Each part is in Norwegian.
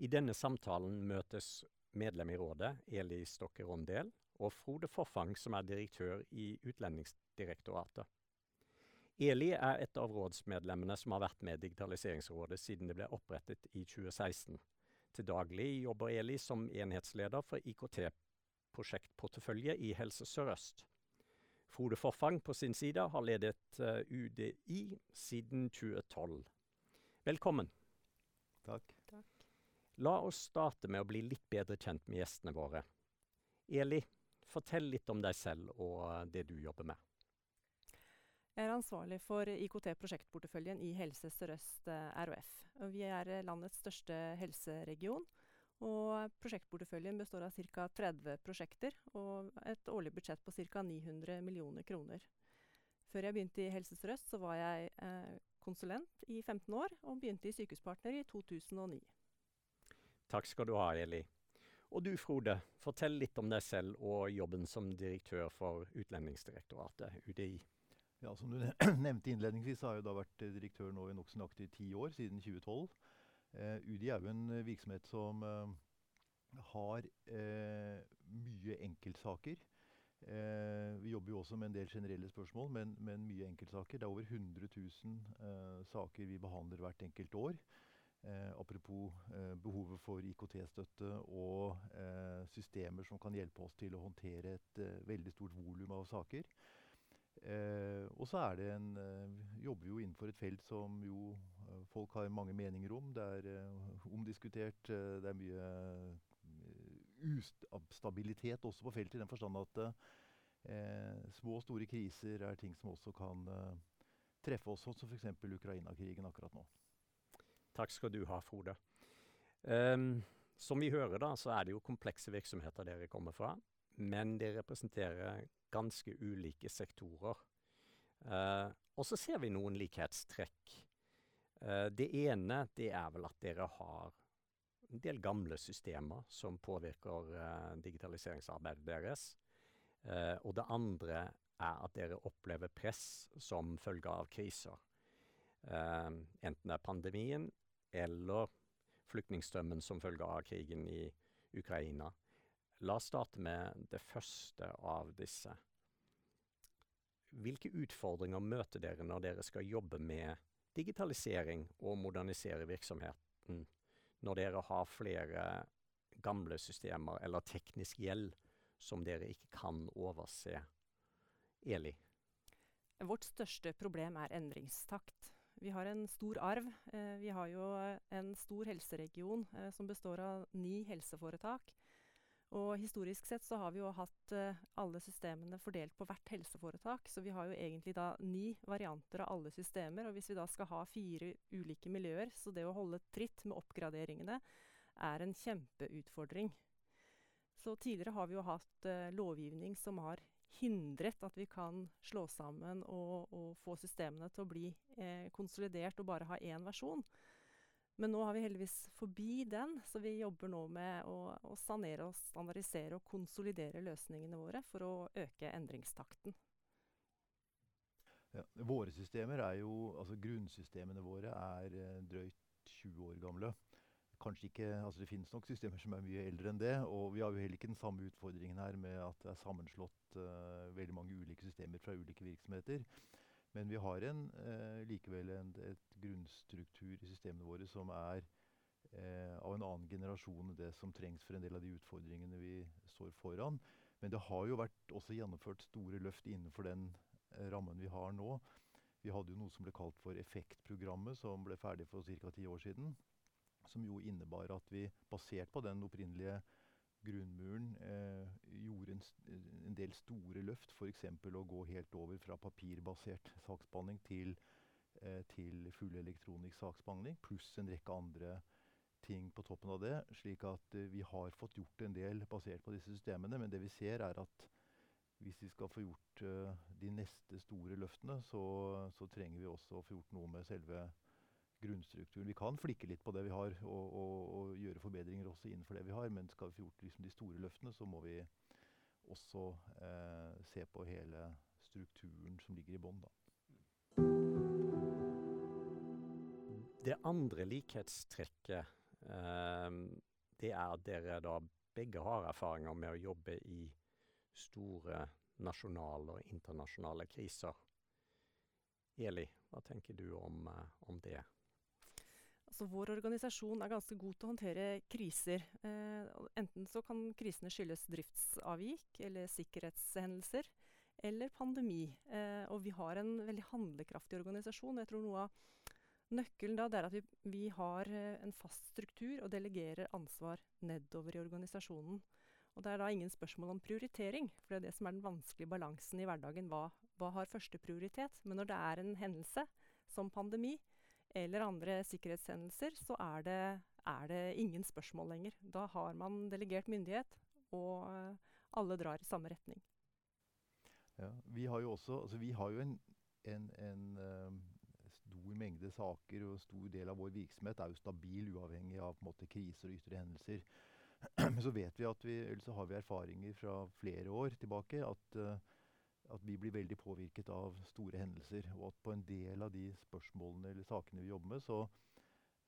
I denne samtalen møtes medlem i rådet, Eli Stokke Rondel, og Frode Forfang, som er direktør i Utlendingsdirektoratet. Eli er et av rådsmedlemmene som har vært med Digitaliseringsrådet siden det ble opprettet i 2016. Til daglig jobber Eli som enhetsleder for IKT-prosjektportefølje i Helse Sør-Øst. Frode Forfang på sin side har ledet UDI siden 2012. Velkommen. Takk. La oss starte med å bli litt bedre kjent med gjestene våre. Eli, fortell litt om deg selv og det du jobber med. Jeg er ansvarlig for IKT-prosjektporteføljen i Helse Sør-Øst RHF. Og vi er landets største helseregion, og prosjektporteføljen består av ca. 30 prosjekter og et årlig budsjett på ca. 900 millioner kroner. Før jeg begynte i Helse Sør-Øst var jeg konsulent i 15 år, og begynte i Sykehuspartner i 2009. Takk skal du ha, Eli. Og du, Frode, fortell litt om deg selv og jobben som direktør for Utlendingsdirektoratet, UDI. Ja, Som du nevnte innledningsvis, har jeg da vært direktør nå i nokså nøyaktig ti år, siden 2012. Eh, UDI er jo en virksomhet som eh, har eh, mye enkeltsaker. vi jobber jo også med en del generelle spørsmål, men, men mye enkeltsaker. Det er over 100 000 saker vi behandler hvert enkelt år. Eh, apropos eh, behovet for IKT-støtte og eh, systemer som kan hjelpe oss til å håndtere et veldig stort volum av saker. og så er det en jobber vi jo innenfor et felt som jo folk har mange meninger om. Det er omdiskutert. det er mye ustabilitet også på feltet, i den forstand at små og store kriser er ting som også kan treffe oss, som f.eks. Ukraina-krigen akkurat nå. Takk skal du ha, Frode. Um, som vi hører, da, så er det jo komplekse virksomheter dere kommer fra. Men dere representerer ganske ulike sektorer. Uh, og så ser vi noen likhetstrekk. Uh, det ene, det er vel at dere har en del gamle systemer som påvirker uh, digitaliseringsarbeidet deres. og det andre er at dere opplever press som følge av kriser. enten det er pandemien eller flyktningstrømmen som følge av krigen i Ukraina. La oss starte med det første av disse. Hvilke utfordringer møter dere når dere skal jobbe med digitalisering og modernisere virksomheten, når dere har flere gamle systemer eller teknisk gjeld som dere ikke kan overse? Eli? Vårt største problem er endringstakt. Vi har en stor arv. Vi har jo en stor helseregion som består av ni helseforetak. Og historisk sett så har vi jo hatt alle systemene fordelt på hvert helseforetak, så vi har jo egentlig da ni varianter av alle systemer. Og hvis vi da skal ha fire ulike miljøer, så det å holde tritt med oppgraderingene er en kjempeutfordring. Så tidligere har vi jo hatt lovgivning som har hindret at vi kan slå sammen og og få systemene til å bli konsolidert og bare ha én versjon. Men nå har vi heldigvis forbi den, så vi jobber nå med å å sanere og standardisere og konsolidere løsningene våre for å øke endringstakten. Ja, våre systemer er jo altså Grunnsystemene våre er drøyt 20 år gamle. Kanskje ikke altså Det finnes nok systemer som er mye eldre enn det. Og vi har jo heller ikke den samme utfordringen her med at det er sammenslått uh, veldig mange ulike systemer fra ulike virksomheter. Men vi har en, uh, likevel en, et grunnstruktur i systemene våre som er uh, av en annen generasjon enn det som trengs for en del av de utfordringene vi står foran. Men det har jo vært også gjennomført store løft innenfor den rammen vi har nå. Vi hadde jo noe som ble kalt for Effektprogrammet, som ble ferdig for ca. ti år siden. Som jo innebar at vi, basert på den opprinnelige grunnmuren, eh, gjorde en, en, del store løft. F.eks. å gå helt over fra papirbasert saksbehandling til, eh, til full elektronisk saksbehandling. Pluss en rekke andre ting på toppen av det. Slik at eh, vi har fått gjort en del basert på disse systemene. Men det vi ser, er at hvis vi skal få gjort uh, de neste store løftene, så, så, trenger vi også å få gjort noe med selve grunnstrukturen. Vi kan flikke litt på det vi har, og, og, og gjøre forbedringer også innenfor det vi har. Men skal vi få gjort liksom, de store løftene, så må vi også eh, se på hele strukturen som ligger i bånn, Det andre likhetstrekket eh, det er at dere da begge har erfaringer med å jobbe i store nasjonale og internasjonale kriser. Eli, hva tenker du om, om det? Altså, vår organisasjon er ganske god til å håndtere kriser. Eh, enten så kan krisene skyldes driftsavvik eller sikkerhetshendelser eller pandemi. Eh, og vi har en veldig handlekraftig organisasjon. Jeg tror noe av nøkkelen da er at vi, vi har eh, en fast struktur og delegerer ansvar nedover i organisasjonen. Og det er da ingen spørsmål om prioritering, for det er det som er den vanskelige balansen i hverdagen. Hva, hva har første prioritet? Men når det er en hendelse, som pandemi, eller andre sikkerhetshendelser, så er det, er det ingen spørsmål lenger. Da har man delegert myndighet, og uh, alle drar i samme retning. Ja, vi har jo også altså vi har jo en, en, en uh, stor mengde saker, og stor del av vår virksomhet er jo stabil, uavhengig av på en måte, kriser og ytre hendelser. Men så vet vi at vi, eller så har vi erfaringer fra flere år tilbake at, uh, at vi blir veldig påvirket av store hendelser. Og at på en del av de spørsmålene eller sakene vi jobber med, så,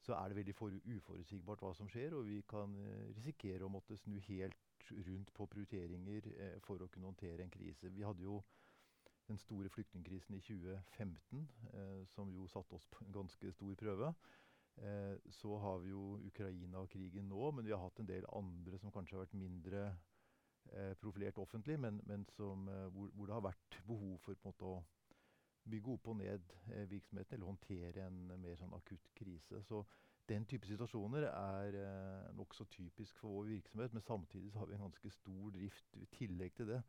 så er det veldig for, uforutsigbart hva som skjer. Og vi kan uh, risikere å måtte snu helt rundt på prioriteringer eh, for å kunne håndtere en krise. Vi hadde jo den store flyktningkrisen i 2015, eh, som jo satte oss på en ganske stor prøve. Eh, så har vi jo Ukraina-krigen nå, men vi har hatt en del andre som kanskje har vært mindre eh, profilert offentlig, men, men som, eh, hvor, hvor, det har vært behov for måte, å bygge opp og ned eh, virksomheten eller håndtere en mer sånn akutt krise. Så den type situasjoner er eh, nokså typisk for vår virksomhet, men samtidig har vi en ganske stor drift i tillegg til det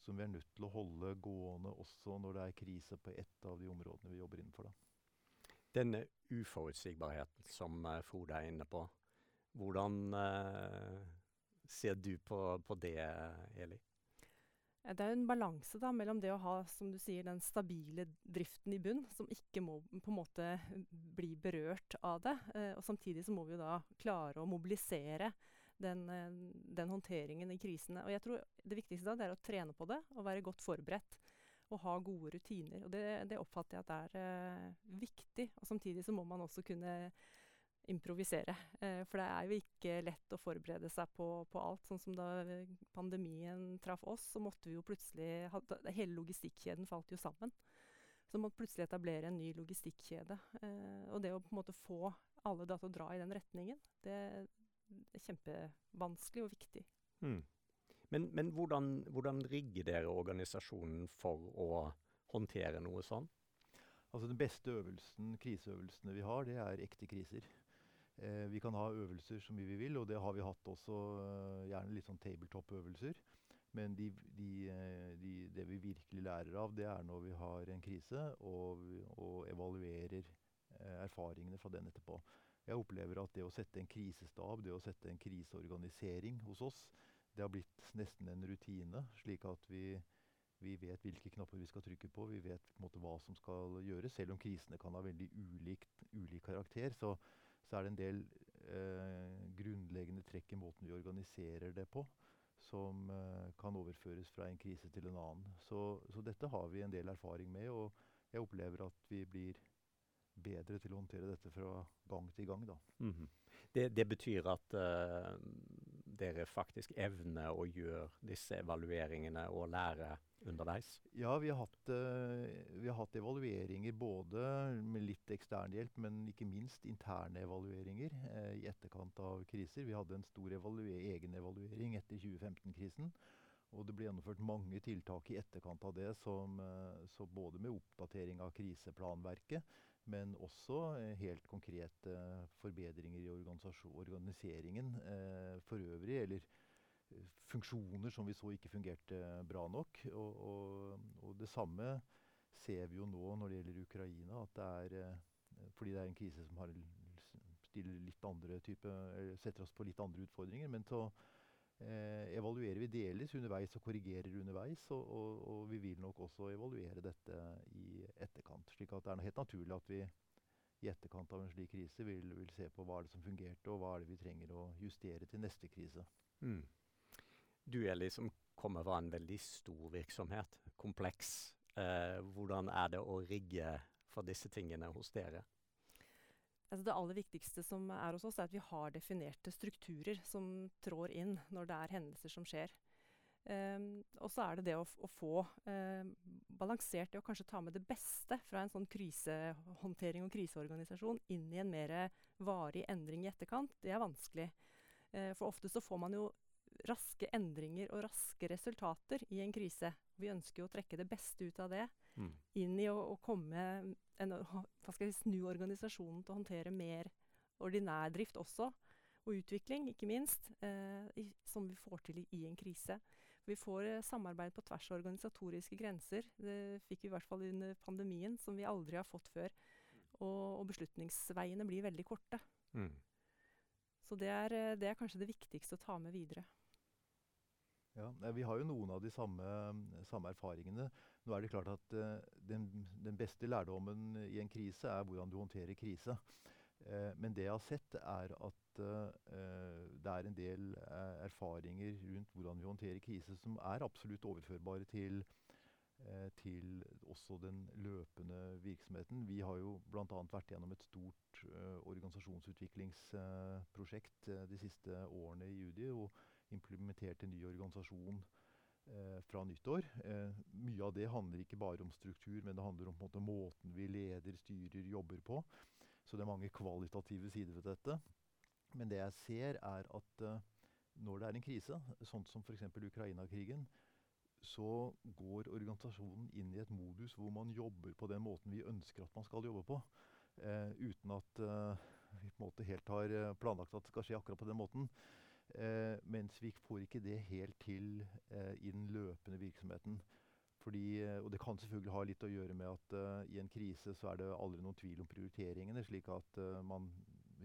som vi er nødt til å holde gående også når det er krise på ett av de områdene vi jobber innenfor. Da. Denne uforutsigbarheten som Frode er inne på, hvordan uh, ser du på, på, det, Eli? Det er jo en balanse da, mellom det å ha som du sier, den stabile driften i bunn, som ikke må på en måte bli berørt av det. Eh, og samtidig så må vi jo da klare å mobilisere den, eh, den, håndteringen i krisene. Og jeg tror det viktigste da, det er å trene på det og være godt forberedt. Og ha gode rutiner. Og det, det oppfatter jeg at er eh, viktig. Og samtidig så må man også kunne improvisere. Uh, for det er jo ikke lett å forberede seg på, på, alt. Sånn som da pandemien traff oss, så måtte vi jo plutselig hadde, Hele logistikkjeden falt jo sammen. Så måtte plutselig etablere en ny logistikkjede. Uh, og det å på en måte få alle da til å dra i den retningen, det, er kjempevanskelig og viktig. Mm. Men, men hvordan, hvordan, rigger dere organisasjonen for å håndtere noe sånn? Altså Den beste øvelsen, kriseøvelsene vi har, det er ekte kriser. Eh, vi kan ha øvelser så mye vi vil, og det har vi hatt også. Uh, gjerne litt sånn tabletop-øvelser. Men de, de, eh, de, det vi virkelig lærer av, det er når vi har en krise og, og evaluerer eh, erfaringene fra den etterpå. Jeg opplever at det å sette en krisestab, det å sette en kriseorganisering hos oss, det har blitt nesten en rutine. Slik at vi, vi vet hvilke knapper vi skal trykke på. Vi vet på måte, hva som skal gjøres. Selv om krisene kan ha veldig ulikt, ulik karakter, så, så, er det en del eh, grunnleggende trekk i måten vi organiserer det på, som eh, kan overføres fra en krise til en annen. Så, så dette har vi en del erfaring med, og jeg opplever at vi blir bedre til å håndtere dette fra gang til gang. Mm -hmm. det, det, betyr at uh, dere faktisk evner å gjøre disse evalueringene og lære underveis? Ja, vi har hatt, uh, vi har hatt evalueringer både med litt ekstern hjelp, men ikke minst interne evalueringer uh, i etterkant av kriser. Vi hadde en stor egen evaluering etter 2015-krisen. Og det ble gjennomført mange tiltak i etterkant av det, som, så både med oppdatering av kriseplanverket, men også eh, helt konkrete forbedringer i organiseringen eh, for øvrig. Eller eh, funksjoner som vi så ikke fungerte bra nok. Og, og, og, det samme ser vi jo nå når det gjelder Ukraina. at det er, Fordi det er en krise som har, type, setter oss på litt andre utfordringer. men så eh, evaluerer vi delvis underveis og korrigerer underveis. Og, og, og, vi vil nok også evaluere dette i etterkant. slik at det er helt naturlig at vi i etterkant av en slik krise vil, vil se på hva er det som fungerte, og hva er det vi trenger å justere til neste krise. Mm. Du er som kommer fra en veldig stor virksomhet, kompleks. Eh, hvordan er det å rigge for disse tingene hos dere? altså det aller viktigste som er hos oss, er at vi har definerte strukturer som trår inn når det er hendelser som skjer. Um, og så er det det å, å få uh, balansert det å kanskje ta med det beste fra en sånn krisehåndtering og kriseorganisasjon inn i en mer varig endring i etterkant. Det er vanskelig. Uh, for ofte så får man jo raske endringer og raske resultater i en krise. Vi ønsker jo å trekke det beste ut av det mm. inn i å, å komme en, hva skal vi snu organisasjonen til å håndtere mer ordinær drift også. Og utvikling, ikke minst, eh, i, som vi får til i, i en krise. Vi får eh, samarbeid på tvers av organisatoriske grenser. Det fikk vi i hvert fall under pandemien, som vi aldri har fått før. Og, og beslutningsveiene blir veldig korte. Mm. Så det er, eh, det er kanskje det viktigste å ta med videre. Ja, Vi har jo noen av de samme, samme erfaringene. Nå er det klart at uh, den, den, beste lærdommen i en krise er hvordan du håndterer krise. Uh, men det jeg har sett, er at uh, det er en del erfaringer rundt hvordan vi håndterer krise som er absolutt overførbare til, til også den løpende virksomheten. Vi har jo bl.a. vært gjennom et stort organisasjonsutviklingsprosjekt de siste årene i Judi. og implementert en ny organisasjon eh, fra nyttår. Eh, mye av det handler ikke bare om struktur, men det handler om måte, måten vi leder, styrer, jobber på. Så det er mange kvalitative sider ved dette. Men det jeg ser, er at eh, når det er en krise, sånn som f.eks. Ukraina-krigen, så går organisasjonen inn i et modus hvor man jobber på den måten vi ønsker at man skal jobbe på. Eh, uten at eh, vi på en måte helt har planlagt at det skal skje akkurat på den måten. Eh, mens vi får ikke det helt til eh, i den løpende virksomheten. Fordi, eh, og Det kan selvfølgelig ha litt å gjøre med at uh, i en krise så er det aldri noen tvil om prioriteringene. slik at uh, man,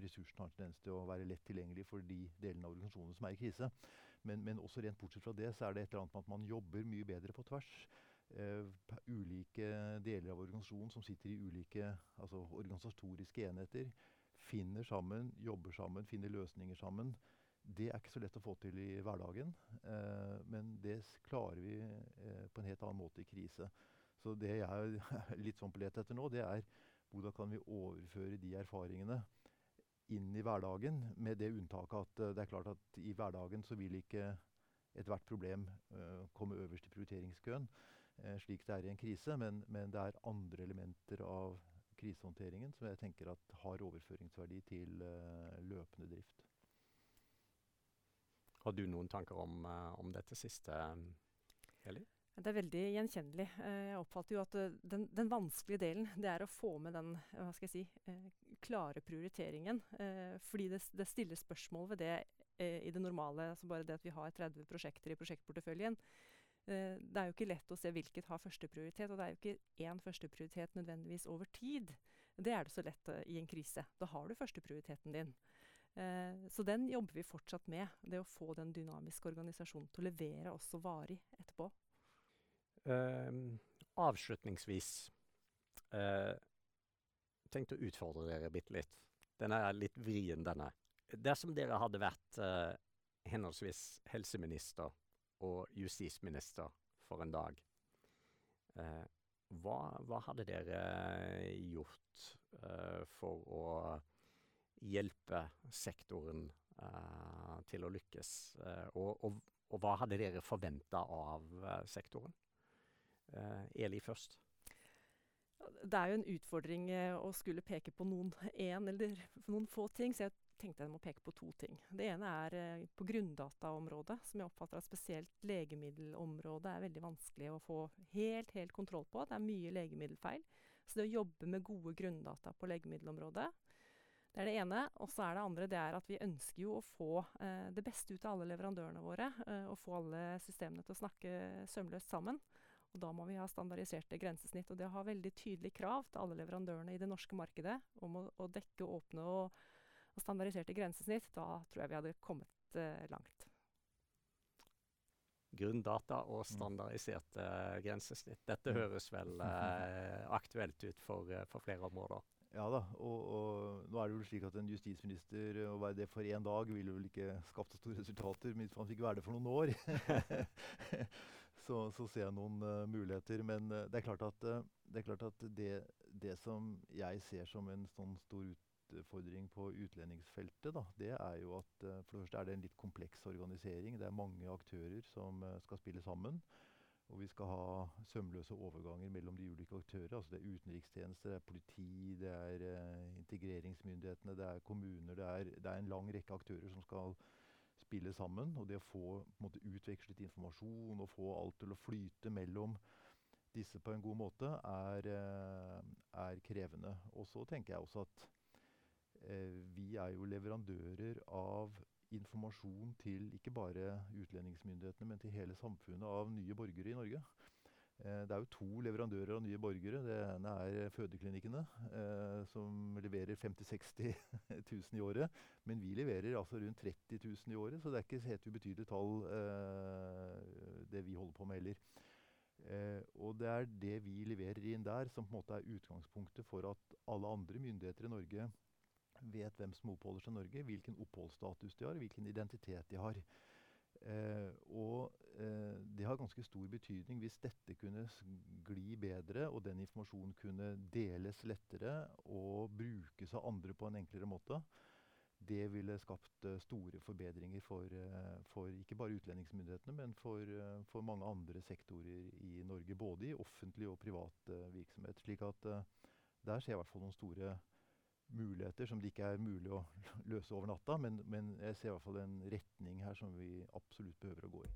ressursene har en tendens til å være lett tilgjengelig for de delene av organisasjonen som er i krise. Men, men, også rent bortsett fra det så er det et eller annet med at man jobber mye bedre på tvers. Uh, ulike deler av organisasjonen som sitter i ulike altså organisatoriske enheter, finner sammen, jobber sammen, finner løsninger sammen. Det er ikke så lett å få til i hverdagen, eh, men det klarer vi eh, på en helt annen måte i krise. Så det jeg er litt sånn på let etter nå, det er hvordan kan vi overføre de erfaringene inn i hverdagen, med det unntaket at uh, det er klart at i hverdagen så vil ikke ethvert problem komme øverst i prioriteringskøen, slik det er i en krise. Men, men, det er andre elementer av krisehåndteringen som jeg tenker har overføringsverdi til løpende drift. Har du noen tanker om, uh, om dette siste, Eli? Det er veldig gjenkjennelig. Uh, jeg oppfatter jo at den, den, vanskelige delen, det er å få med den hva skal jeg si, klare prioriteringen. fordi det, det, stiller spørsmål ved det i det normale. altså Bare det at vi har 30 prosjekter i prosjektporteføljen. det er jo ikke lett å se hvilket har førsteprioritet. Og det er jo ikke én førsteprioritet nødvendigvis over tid. Det er det så lett i en krise. Da har du førsteprioriteten din. Eh, så den jobber vi fortsatt med. Det å få den dynamiske organisasjonen til å levere også varig etterpå. Uh, avslutningsvis uh, tenkte å utfordre dere bitte litt. Den er litt vrien, denne. Dersom dere hadde vært uh, henholdsvis helseminister og justisminister for en dag, uh, hva, hva, hadde dere gjort for å hjelpe sektoren uh, til å lykkes? Uh, og, og, og, hva hadde dere forventa av uh, sektoren? Eli først. Det er jo en utfordring å skulle peke på noen én eller noen få ting, så jeg tenkte jeg må peke på to ting. Det ene er eh, på grunndataområdet, som jeg oppfatter at spesielt legemiddelområdet er veldig vanskelig å få helt, helt kontroll på. Det er mye legemiddelfeil. Så det å jobbe med gode grunndata på legemiddelområdet det er det ene. Og så er det andre det er at vi ønsker jo å få eh, det beste ut av alle leverandørene våre. Eh, og få alle systemene til å snakke sømløst sammen. Og da må vi ha standardiserte grensesnitt. Og det har veldig tydelige krav til alle leverandørene i det norske markedet om å, å dekke åpne og, og, standardiserte grensesnitt, da tror jeg vi hadde kommet eh, langt. Grunndata og mm. standardiserte grensesnitt. Dette mm. høres vel eh, aktuelt ut for, eh, for flere områder. Ja da, og, og, nå er det jo slik at en justisminister å være det for én dag ville vel ikke skapt store resultater. Men man fikk være det for noen år, så, så, ser jeg noen uh, muligheter. Men uh, det er klart at, uh, det, er klart at det, det, som jeg ser som en sånn stor utfordring på utlendingsfeltet, da, det er jo at uh, for det første er det en litt kompleks organisering. Det er mange aktører som uh, skal spille sammen. Og vi skal ha sømløse overganger mellom de ulike aktører. altså Det er utenrikstjenester, det er politi, det er uh, integreringsmyndighetene, det er kommuner. Det er, det er, en lang rekke aktører som skal spille sammen. Og det å få måte, utvekslet informasjon og få alt til å flyte mellom disse på en god måte, er, eh, er krevende. Og så tenker jeg også at eh, vi er jo leverandører av informasjon til ikke bare utlendingsmyndighetene, men til hele samfunnet av nye borgere i Norge. Eh, det er jo to leverandører av nye borgere. Det ene er fødeklinikkene, eh, som leverer 50 000-60 000 i året. Men vi leverer altså rundt 30 000 i året, så det er ikke helt ubetydelig tall, eh, det vi holder på med heller. Eh, og det er det vi leverer inn der, som på en måte er utgangspunktet for at alle andre myndigheter i Norge vet hvem som oppholder seg i Norge, hvilken oppholdsstatus de har, hvilken identitet de har. Eh, og eh, det har ganske stor betydning hvis dette kunne gli bedre, og den informasjonen kunne deles lettere og brukes av andre på en enklere måte det ville skapt uh, store forbedringer for, uh, for, ikke bare utlendingsmyndighetene, men for, uh, for, mange andre sektorer i Norge. Både i offentlig og privat virksomhet. slik at der ser jeg i hvert fall noen store muligheter som det ikke er mulig å løse over natta. Men, men jeg ser i hvert fall en retning her som vi absolutt behøver å gå i.